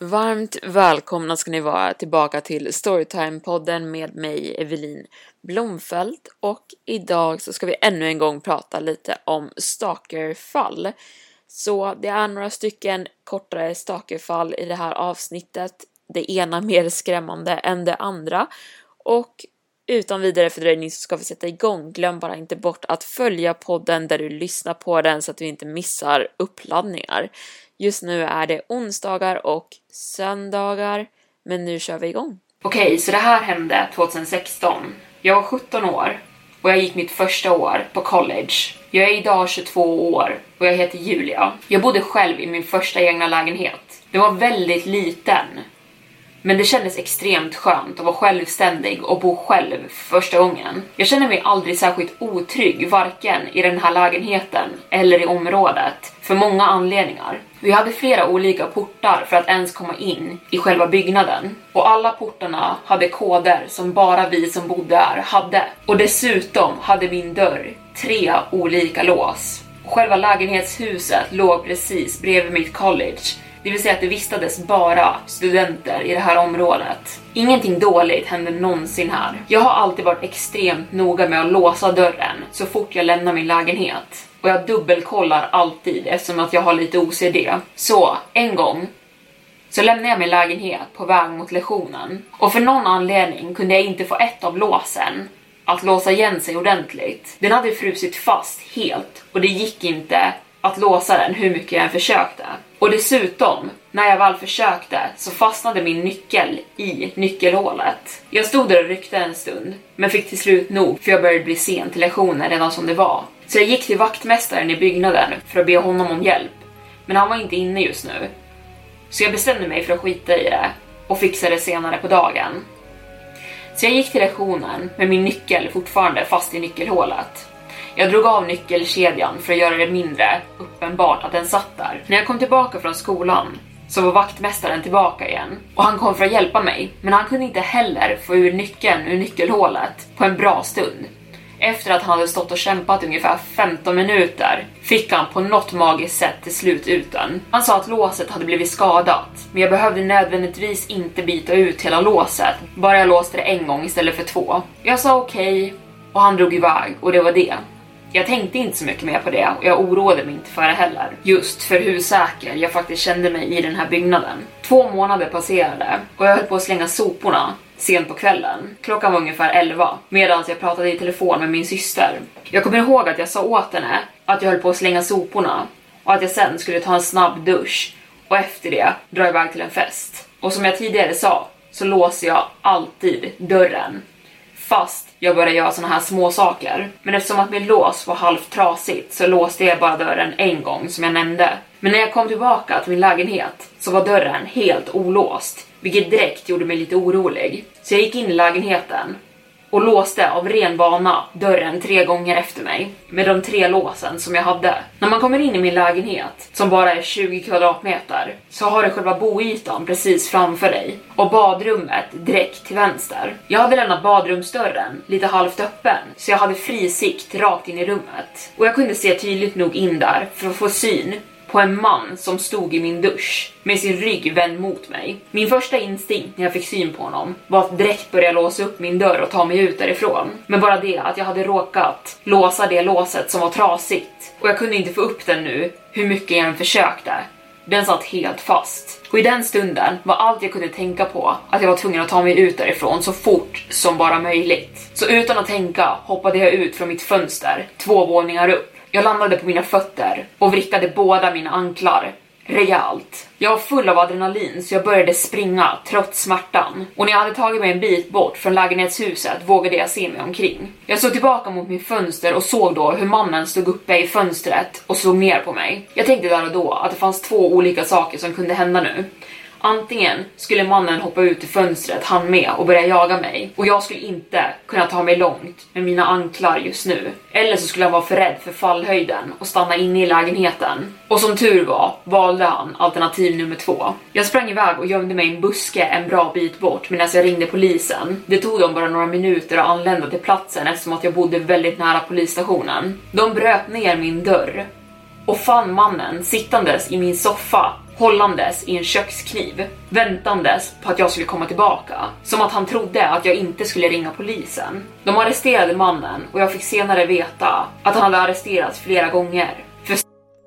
Varmt välkomna ska ni vara tillbaka till Storytime-podden med mig Evelin Blomfelt och idag så ska vi ännu en gång prata lite om stalkerfall. Så det är några stycken kortare stalkerfall i det här avsnittet, det ena mer skrämmande än det andra och utan vidare fördröjning så ska vi sätta igång. Glöm bara inte bort att följa podden där du lyssnar på den så att du inte missar uppladdningar. Just nu är det onsdagar och söndagar, men nu kör vi igång. Okej, så det här hände 2016. Jag var 17 år och jag gick mitt första år på college. Jag är idag 22 år och jag heter Julia. Jag bodde själv i min första egna lägenhet. Den var väldigt liten, men det kändes extremt skönt att vara självständig och bo själv för första gången. Jag känner mig aldrig särskilt otrygg, varken i den här lägenheten eller i området, för många anledningar. Vi hade flera olika portar för att ens komma in i själva byggnaden. Och alla portarna hade koder som bara vi som bodde där hade. Och dessutom hade min dörr tre olika lås. Själva lägenhetshuset låg precis bredvid mitt college det vill säga att det vistades bara studenter i det här området. Ingenting dåligt hände någonsin här. Jag har alltid varit extremt noga med att låsa dörren så fort jag lämnar min lägenhet. Och jag dubbelkollar alltid eftersom att jag har lite OCD. Så, en gång så lämnade jag min lägenhet på väg mot lektionen. Och för någon anledning kunde jag inte få ett av låsen att låsa igen sig ordentligt. Den hade frusit fast helt och det gick inte att låsa den hur mycket jag än försökte. Och dessutom, när jag väl försökte så fastnade min nyckel i nyckelhålet. Jag stod där och ryckte en stund, men fick till slut nog för jag började bli sen till lektionen redan som det var. Så jag gick till vaktmästaren i byggnaden för att be honom om hjälp, men han var inte inne just nu. Så jag bestämde mig för att skita i det och fixa det senare på dagen. Så jag gick till lektionen med min nyckel fortfarande fast i nyckelhålet. Jag drog av nyckelkedjan för att göra det mindre uppenbart att den satt där. När jag kom tillbaka från skolan så var vaktmästaren tillbaka igen och han kom för att hjälpa mig, men han kunde inte heller få ur nyckeln ur nyckelhålet på en bra stund. Efter att han hade stått och kämpat ungefär 15 minuter fick han på något magiskt sätt till slut ut den. Han sa att låset hade blivit skadat, men jag behövde nödvändigtvis inte byta ut hela låset, bara jag låste det en gång istället för två. Jag sa okej och han drog iväg och det var det. Jag tänkte inte så mycket mer på det och jag oroade mig inte för det heller. Just för hur säker jag faktiskt kände mig i den här byggnaden. Två månader passerade och jag höll på att slänga soporna sent på kvällen. Klockan var ungefär 11 medan jag pratade i telefon med min syster. Jag kommer ihåg att jag sa åt henne att jag höll på att slänga soporna och att jag sen skulle ta en snabb dusch och efter det dra iväg till en fest. Och som jag tidigare sa så låser jag alltid dörren fast jag började göra såna här små saker. Men eftersom att min lås var halvt trasigt så låste jag bara dörren en gång som jag nämnde. Men när jag kom tillbaka till min lägenhet så var dörren helt olåst, vilket direkt gjorde mig lite orolig. Så jag gick in i lägenheten och låste av ren vana dörren tre gånger efter mig med de tre låsen som jag hade. När man kommer in i min lägenhet, som bara är 20 kvadratmeter, så har du själva boytan precis framför dig och badrummet direkt till vänster. Jag hade lämnat badrumsdörren lite halvt öppen, så jag hade fri sikt rakt in i rummet och jag kunde se tydligt nog in där för att få syn på en man som stod i min dusch med sin rygg vänd mot mig. Min första instinkt när jag fick syn på honom var att direkt börja låsa upp min dörr och ta mig ut därifrån. Men bara det att jag hade råkat låsa det låset som var trasigt och jag kunde inte få upp den nu hur mycket jag än försökte. Den satt helt fast. Och i den stunden var allt jag kunde tänka på att jag var tvungen att ta mig ut därifrån så fort som bara möjligt. Så utan att tänka hoppade jag ut från mitt fönster, två våningar upp. Jag landade på mina fötter och vrickade båda mina anklar rejält. Jag var full av adrenalin så jag började springa trots smärtan. Och när jag hade tagit mig en bit bort från lägenhetshuset vågade jag se mig omkring. Jag såg tillbaka mot mitt fönster och såg då hur mannen stod uppe i fönstret och såg ner på mig. Jag tänkte där och då att det fanns två olika saker som kunde hända nu. Antingen skulle mannen hoppa ut i fönstret, han med, och börja jaga mig och jag skulle inte kunna ta mig långt med mina anklar just nu. Eller så skulle han vara för rädd för fallhöjden och stanna inne i lägenheten. Och som tur var valde han alternativ nummer två. Jag sprang iväg och gömde mig i en buske en bra bit bort medan jag ringde polisen. Det tog dem bara några minuter att anlända till platsen eftersom att jag bodde väldigt nära polisstationen. De bröt ner min dörr och fann mannen sittandes i min soffa hållandes i en kökskniv, väntandes på att jag skulle komma tillbaka. Som att han trodde att jag inte skulle ringa polisen. De arresterade mannen och jag fick senare veta att han hade arresterats flera gånger för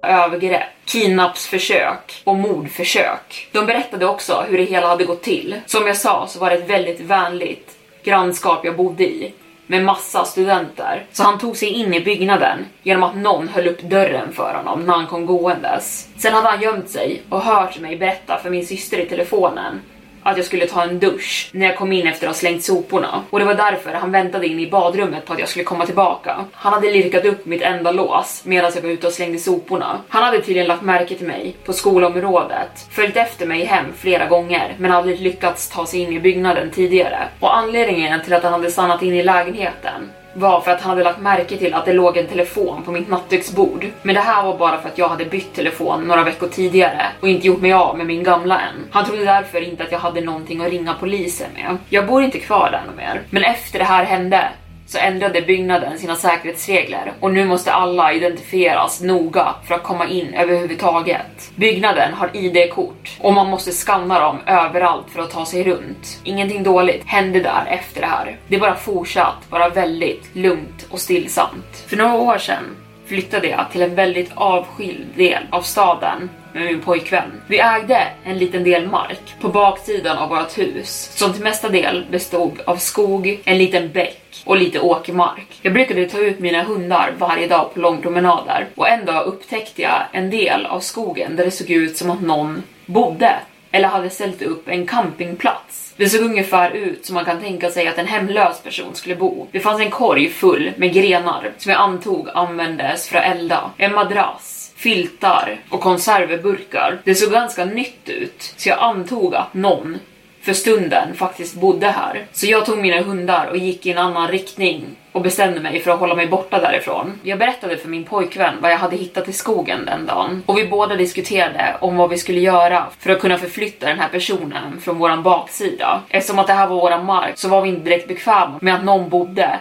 övergrepp, kidnappsförsök och mordförsök. De berättade också hur det hela hade gått till. Som jag sa så var det ett väldigt vänligt grannskap jag bodde i med massa studenter. Så han tog sig in i byggnaden genom att någon höll upp dörren för honom när han kom gåendes. Sen hade han gömt sig och hört mig berätta för min syster i telefonen att jag skulle ta en dusch när jag kom in efter att ha slängt soporna. Och det var därför han väntade in i badrummet på att jag skulle komma tillbaka. Han hade lirkat upp mitt enda lås medan jag var ute och slängde soporna. Han hade tydligen lagt märke till mig på skolområdet, följt efter mig hem flera gånger men aldrig lyckats ta sig in i byggnaden tidigare. Och anledningen till att han hade stannat in i lägenheten var för att han hade lagt märke till att det låg en telefon på mitt nattduksbord. Men det här var bara för att jag hade bytt telefon några veckor tidigare och inte gjort mig av med min gamla än. Han trodde därför inte att jag hade någonting att ringa polisen med. Jag bor inte kvar där mer. Men efter det här hände så ändrade byggnaden sina säkerhetsregler och nu måste alla identifieras noga för att komma in överhuvudtaget. Byggnaden har ID-kort och man måste skanna dem överallt för att ta sig runt. Ingenting dåligt hände där efter det här. Det bara fortsatt vara väldigt lugnt och stillsamt. För några år sedan flyttade jag till en väldigt avskild del av staden med min pojkvän. Vi ägde en liten del mark på baksidan av vårt hus som till mesta del bestod av skog, en liten bäck och lite åkermark. Jag brukade ta ut mina hundar varje dag på långpromenader och en dag upptäckte jag en del av skogen där det såg ut som att någon bodde eller hade ställt upp en campingplats. Det såg ungefär ut som man kan tänka sig att en hemlös person skulle bo. Det fanns en korg full med grenar som jag antog användes för att elda, en madrass, filtar och konserveburkar. Det såg ganska nytt ut, så jag antog att någon för stunden faktiskt bodde här. Så jag tog mina hundar och gick i en annan riktning och bestämde mig för att hålla mig borta därifrån. Jag berättade för min pojkvän vad jag hade hittat i skogen den dagen och vi båda diskuterade om vad vi skulle göra för att kunna förflytta den här personen från våran baksida. Eftersom att det här var våran mark så var vi inte direkt bekväma med att någon bodde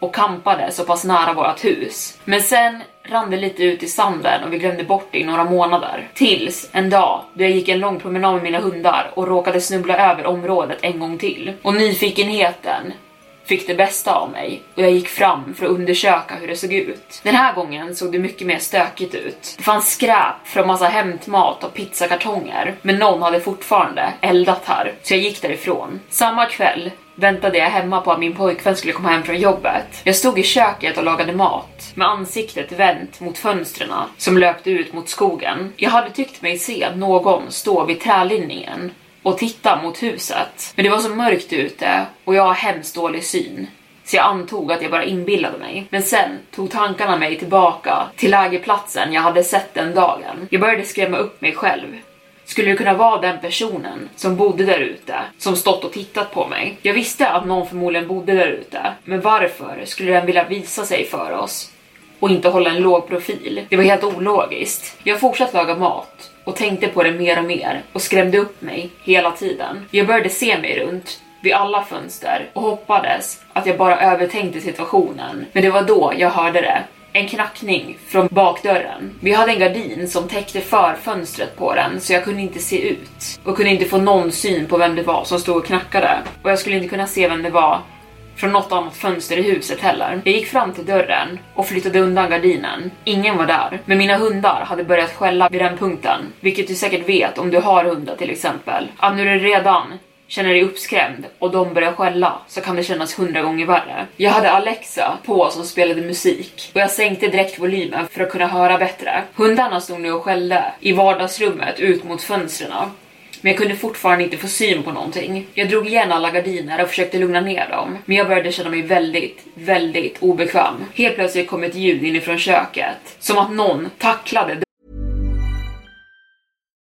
och kampade så pass nära vårt hus. Men sen rann det lite ut i sanden och vi glömde bort det i några månader. Tills en dag då jag gick en lång promenad med mina hundar och råkade snubbla över området en gång till. Och nyfikenheten fick det bästa av mig och jag gick fram för att undersöka hur det såg ut. Den här gången såg det mycket mer stökigt ut. Det fanns skräp från massa hämtmat och pizzakartonger, men någon hade fortfarande eldat här, så jag gick därifrån. Samma kväll väntade jag hemma på att min pojkvän skulle komma hem från jobbet. Jag stod i köket och lagade mat med ansiktet vänt mot fönstren som löpte ut mot skogen. Jag hade tyckt mig se någon stå vid trälinningen och titta mot huset. Men det var så mörkt ute och jag har hemskt dålig syn. Så jag antog att jag bara inbillade mig. Men sen tog tankarna mig tillbaka till lägerplatsen jag hade sett den dagen. Jag började skrämma upp mig själv. Skulle det kunna vara den personen som bodde där ute, som stått och tittat på mig? Jag visste att någon förmodligen bodde där ute, men varför skulle den vilja visa sig för oss? Och inte hålla en låg profil? Det var helt ologiskt. Jag fortsatte laga mat och tänkte på det mer och mer och skrämde upp mig hela tiden. Jag började se mig runt vid alla fönster och hoppades att jag bara övertänkte situationen. Men det var då jag hörde det en knackning från bakdörren. Vi hade en gardin som täckte för fönstret på den så jag kunde inte se ut och kunde inte få någon syn på vem det var som stod och knackade och jag skulle inte kunna se vem det var från något annat fönster i huset heller. Jag gick fram till dörren och flyttade undan gardinen. Ingen var där, men mina hundar hade börjat skälla vid den punkten, vilket du säkert vet om du har hundar till exempel. Att är det redan känner dig uppskrämd och de börjar skälla så kan det kännas hundra gånger värre. Jag hade Alexa på som spelade musik och jag sänkte direkt volymen för att kunna höra bättre. Hundarna stod nu och skällde i vardagsrummet ut mot fönstren men jag kunde fortfarande inte få syn på någonting. Jag drog igen alla gardiner och försökte lugna ner dem, men jag började känna mig väldigt, väldigt obekväm. Helt plötsligt kom ett ljud inifrån köket, som att någon tacklade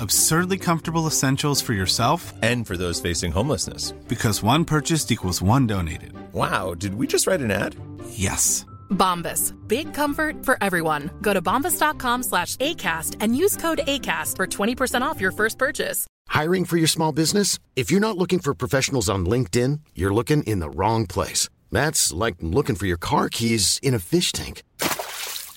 Absurdly comfortable essentials for yourself And for those facing homelessness. because one purchased equals one donated. Wow, did we just write an ad? Yes. Bombas. Big comfort for everyone. Go to bombas.com slash ACAST and use code ACAST for 20% off your first purchase. Hiring for your small business? If you're not looking for professionals on LinkedIn, you're looking in the wrong place. That's like looking for your car keys in a fish tank.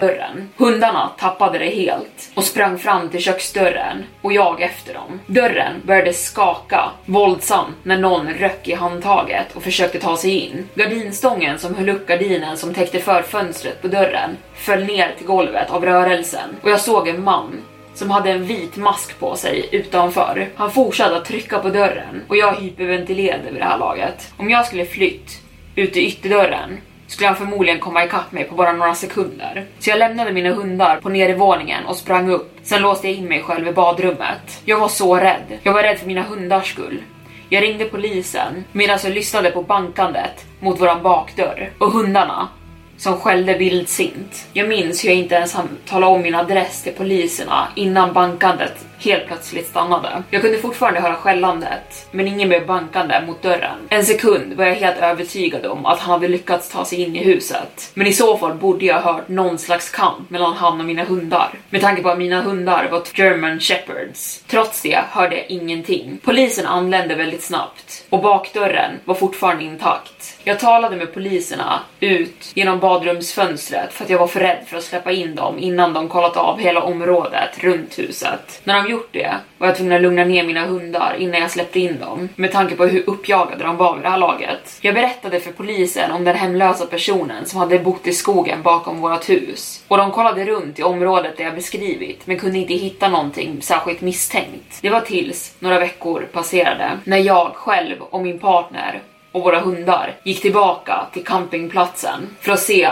Dörren. Hundarna tappade det helt och sprang fram till köksdörren och jag efter dem. Dörren började skaka våldsamt när någon röck i handtaget och försökte ta sig in. Gardinstången som höll upp gardinen som täckte för fönstret på dörren föll ner till golvet av rörelsen och jag såg en man som hade en vit mask på sig utanför. Han fortsatte att trycka på dörren och jag hyperventilerade vid det här laget. Om jag skulle flytt ut i ytterdörren skulle han förmodligen komma ikapp mig på bara några sekunder. Så jag lämnade mina hundar på nedervåningen och sprang upp. Sen låste jag in mig själv i badrummet. Jag var så rädd. Jag var rädd för mina hundars skull. Jag ringde polisen medan jag lyssnade på bankandet mot våran bakdörr och hundarna som skällde vildsint. Jag minns hur jag inte ens hann tala om min adress till poliserna innan bankandet helt plötsligt stannade. Jag kunde fortfarande höra skällandet, men ingen blev bankande mot dörren. En sekund var jag helt övertygad om att han hade lyckats ta sig in i huset. Men i så fall borde jag ha hört någon slags kamp mellan han och mina hundar. Med tanke på att mina hundar var German shepherds. Trots det hörde jag ingenting. Polisen anlände väldigt snabbt och bakdörren var fortfarande intakt. Jag talade med poliserna ut genom badrumsfönstret för att jag var för rädd för att släppa in dem innan de kollat av hela området runt huset. När de gjort det var jag tvungen att lugna ner mina hundar innan jag släppte in dem med tanke på hur uppjagade de var vid det här laget. Jag berättade för polisen om den hemlösa personen som hade bott i skogen bakom vårt hus och de kollade runt i området där jag beskrivit men kunde inte hitta någonting särskilt misstänkt. Det var tills några veckor passerade när jag själv och min partner och våra hundar gick tillbaka till campingplatsen för att se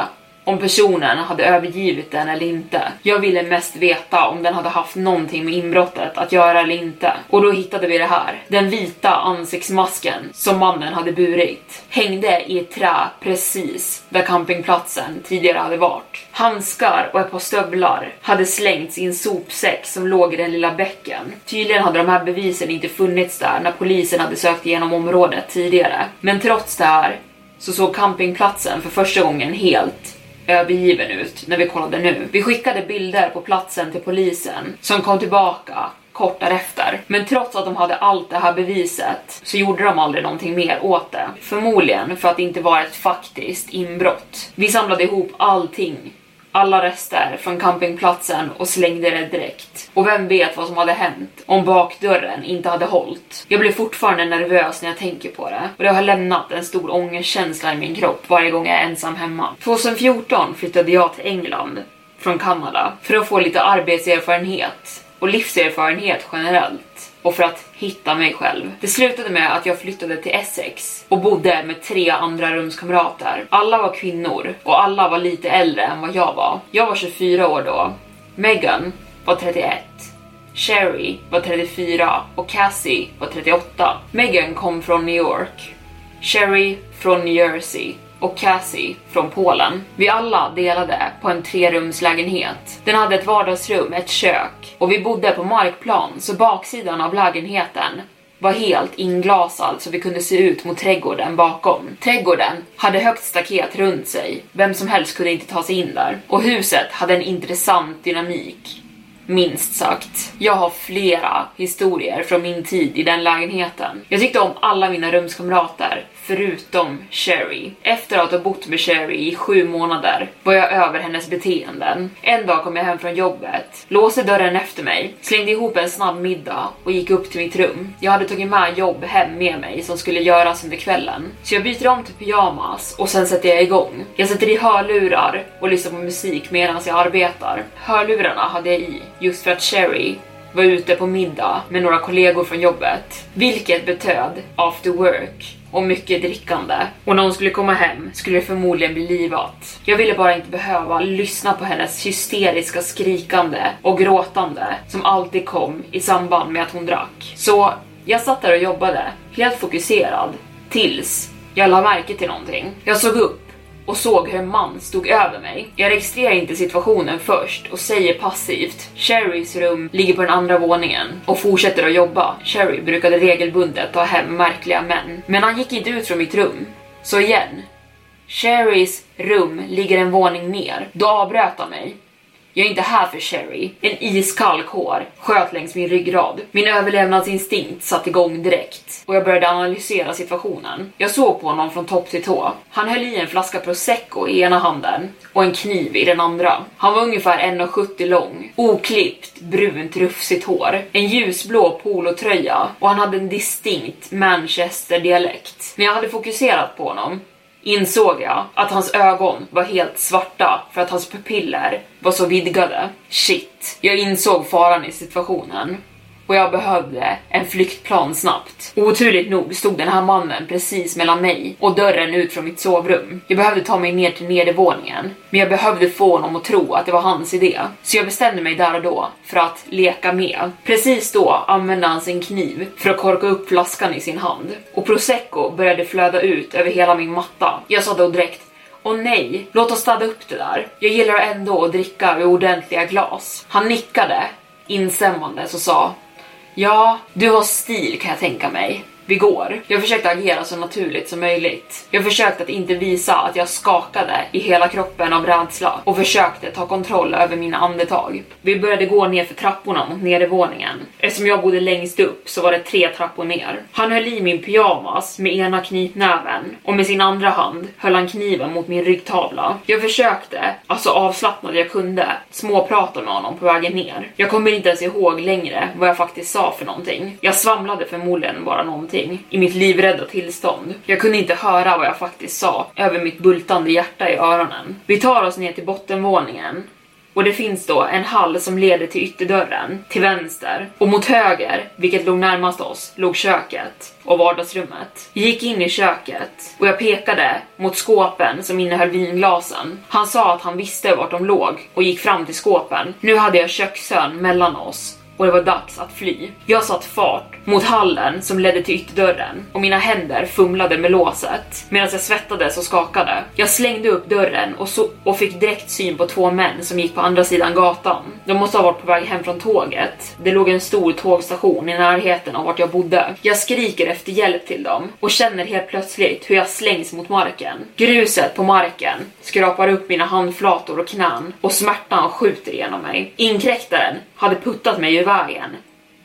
om personen hade övergivit den eller inte. Jag ville mest veta om den hade haft någonting med inbrottet att göra eller inte. Och då hittade vi det här. Den vita ansiktsmasken som mannen hade burit hängde i ett trä precis där campingplatsen tidigare hade varit. Handskar och ett par stövlar hade slängts i en sopsäck som låg i den lilla bäcken. Tydligen hade de här bevisen inte funnits där när polisen hade sökt igenom området tidigare. Men trots det här så såg campingplatsen för första gången helt övergiven ut när vi kollade nu. Vi skickade bilder på platsen till polisen som kom tillbaka kort därefter. Men trots att de hade allt det här beviset så gjorde de aldrig någonting mer åt det. Förmodligen för att det inte var ett faktiskt inbrott. Vi samlade ihop allting alla rester från campingplatsen och slängde det direkt. Och vem vet vad som hade hänt om bakdörren inte hade hållit. Jag blir fortfarande nervös när jag tänker på det och det har lämnat en stor ångestkänsla i min kropp varje gång jag är ensam hemma. 2014 flyttade jag till England från Kanada för att få lite arbetserfarenhet och livserfarenhet generellt och för att hitta mig själv. Det slutade med att jag flyttade till Essex och bodde med tre andra rumskamrater. Alla var kvinnor och alla var lite äldre än vad jag var. Jag var 24 år då. Megan var 31. Sherry var 34 och Cassie var 38. Megan kom från New York. Sherry från New Jersey och Cassie från Polen. Vi alla delade på en trerumslägenhet. Den hade ett vardagsrum, ett kök och vi bodde på markplan så baksidan av lägenheten var helt inglasad så vi kunde se ut mot trädgården bakom. Trädgården hade högt staket runt sig, vem som helst kunde inte ta sig in där. Och huset hade en intressant dynamik. Minst sagt. Jag har flera historier från min tid i den lägenheten. Jag tyckte om alla mina rumskamrater, förutom Sherry. Efter att ha bott med Sherry i sju månader var jag över hennes beteenden. En dag kom jag hem från jobbet, låste dörren efter mig, slängde ihop en snabb middag och gick upp till mitt rum. Jag hade tagit med jobb hem med mig som skulle göras under kvällen. Så jag byter om till pyjamas och sen sätter jag igång. Jag sätter i hörlurar och lyssnar på musik medan jag arbetar. Hörlurarna hade jag i just för att Sherry var ute på middag med några kollegor från jobbet, vilket betöd after work och mycket drickande. Och när hon skulle komma hem skulle det förmodligen bli livat. Jag ville bara inte behöva lyssna på hennes hysteriska skrikande och gråtande som alltid kom i samband med att hon drack. Så jag satt där och jobbade, helt fokuserad, tills jag la märke till någonting. Jag såg upp och såg hur en man stod över mig. Jag registrerar inte situationen först och säger passivt Sherrys rum ligger på den andra våningen och fortsätter att jobba. Sherry brukade regelbundet ta hem märkliga män, men han gick inte ut från mitt rum. Så igen, Sherrys rum ligger en våning ner. Då avbröt han mig jag är inte här för Sherry. En iskall kår sköt längs min ryggrad. Min överlevnadsinstinkt satte igång direkt och jag började analysera situationen. Jag såg på honom från topp till tå. Han höll i en flaska prosecco i ena handen och en kniv i den andra. Han var ungefär 1,70 lång, oklippt, brunt, rufsigt hår, en ljusblå polotröja och han hade en distinkt Manchester-dialekt. När jag hade fokuserat på honom insåg jag att hans ögon var helt svarta för att hans pupiller var så vidgade. Shit, jag insåg faran i situationen och jag behövde en flyktplan snabbt. Oturligt nog stod den här mannen precis mellan mig och dörren ut från mitt sovrum. Jag behövde ta mig ner till nedervåningen, men jag behövde få honom att tro att det var hans idé. Så jag bestämde mig där och då för att leka med. Precis då använde han sin kniv för att korka upp flaskan i sin hand och prosecco började flöda ut över hela min matta. Jag sa då direkt Åh nej, låt oss städa upp det där. Jag gillar ändå att dricka ur ordentliga glas. Han nickade instämmande och sa Ja, du har stil kan jag tänka mig. Vi går. Jag försökte agera så naturligt som möjligt. Jag försökte att inte visa att jag skakade i hela kroppen av rädsla och försökte ta kontroll över mina andetag. Vi började gå ner för trapporna mot nedervåningen. Eftersom jag bodde längst upp så var det tre trappor ner. Han höll i min pyjamas med ena knytnäven och med sin andra hand höll han kniven mot min ryggtavla. Jag försökte, alltså avslappnad jag kunde, småprata med honom på vägen ner. Jag kommer inte ens ihåg längre vad jag faktiskt sa för någonting. Jag svamlade förmodligen bara någonting någonting i mitt livrädda tillstånd. Jag kunde inte höra vad jag faktiskt sa över mitt bultande hjärta i öronen. Vi tar oss ner till bottenvåningen Och det finns då en hall som leder till ytterdörren, till vänster. Och mot höger, vilket låg närmast oss, låg köket och vardagsrummet. Jag gick in i köket och jag pekade mot skåpen som innehöll vinglasen. Han sa att han visste vart de låg och gick fram till skåpen. Nu hade jag köksön mellan oss och det var dags att fly. Jag satt fart mot hallen som ledde till ytterdörren och mina händer fumlade med låset medan jag svettades och skakade. Jag slängde upp dörren och, so och fick direkt syn på två män som gick på andra sidan gatan. De måste ha varit på väg hem från tåget. Det låg en stor tågstation i närheten av vart jag bodde. Jag skriker efter hjälp till dem och känner helt plötsligt hur jag slängs mot marken. Gruset på marken skrapar upp mina handflator och knän och smärtan skjuter igenom mig. Inkräktaren hade puttat mig ur vägen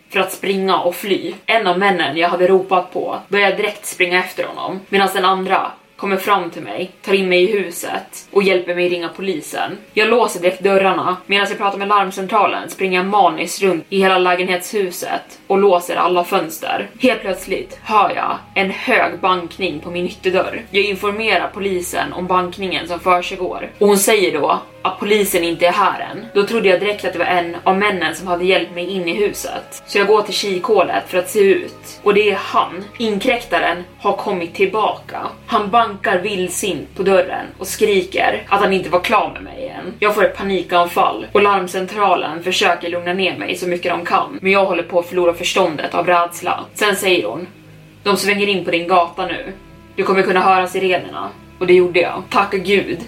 för att springa och fly. En av männen jag hade ropat på började direkt springa efter honom medan den andra kommer fram till mig, tar in mig i huset och hjälper mig ringa polisen. Jag låser direkt dörrarna. Medan jag pratar med larmcentralen springer jag maniskt runt i hela lägenhetshuset och låser alla fönster. Helt plötsligt hör jag en hög bankning på min ytterdörr. Jag informerar polisen om bankningen som försiggår och hon säger då att polisen inte är här än. Då trodde jag direkt att det var en av männen som hade hjälpt mig in i huset. Så jag går till kikhålet för att se ut. Och det är han. Inkräktaren har kommit tillbaka. Han bankar vildsint på dörren och skriker att han inte var klar med mig än. Jag får ett panikanfall och larmcentralen försöker lugna ner mig så mycket de kan. Men jag håller på att förlora förståndet av rädsla. Sen säger hon. De svänger in på din gata nu. Du kommer kunna höra sirenerna. Och det gjorde jag. Tacka gud.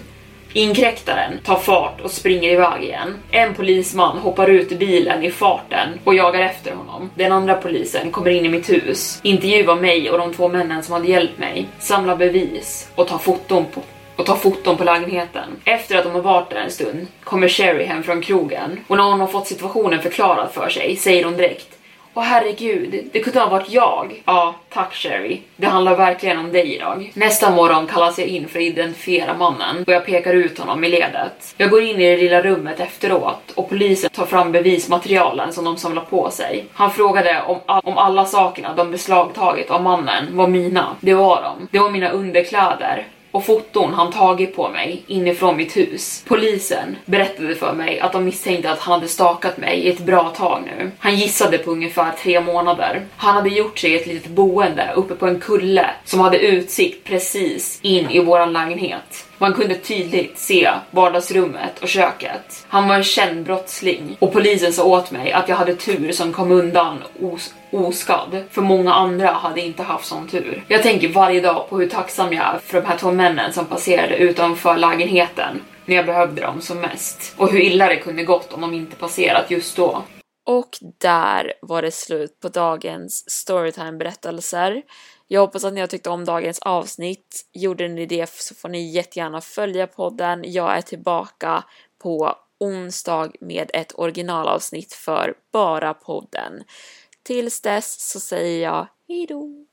Inkräktaren tar fart och springer iväg igen. En polisman hoppar ut ur bilen i farten och jagar efter honom. Den andra polisen kommer in i mitt hus, intervjuar mig och de två männen som hade hjälpt mig, samlar bevis och tar foton på och tar foton på lägenheten. Efter att de har varit där en stund kommer Sherry hem från krogen och när hon har fått situationen förklarad för sig säger hon direkt Åh herregud, det kunde ha varit jag. Ja, tack Sherry. Det handlar verkligen om dig idag. Nästa morgon kallas jag in för att identifiera mannen och jag pekar ut honom i ledet. Jag går in i det lilla rummet efteråt och polisen tar fram bevismaterialen som de samlar på sig. Han frågade om, all om alla sakerna de beslagtagit av mannen var mina. Det var de. Det var mina underkläder, och foton han tagit på mig inifrån mitt hus. Polisen berättade för mig att de misstänkte att han hade stakat mig i ett bra tag nu. Han gissade på ungefär tre månader. Han hade gjort sig ett litet boende uppe på en kulle som hade utsikt precis in i våran lägenhet. Man kunde tydligt se vardagsrummet och köket. Han var en känd brottsling och polisen sa åt mig att jag hade tur som kom undan os oskadd, för många andra hade inte haft sån tur. Jag tänker varje dag på hur tacksam jag är för de här två männen som passerade utanför lägenheten när jag behövde dem som mest. Och hur illa det kunde gått om de inte passerat just då. Och där var det slut på dagens Storytime-berättelser. Jag hoppas att ni har tyckt om dagens avsnitt. Gjorde ni det så får ni jättegärna följa podden. Jag är tillbaka på onsdag med ett originalavsnitt för bara podden. Tills dess så säger jag hejdå!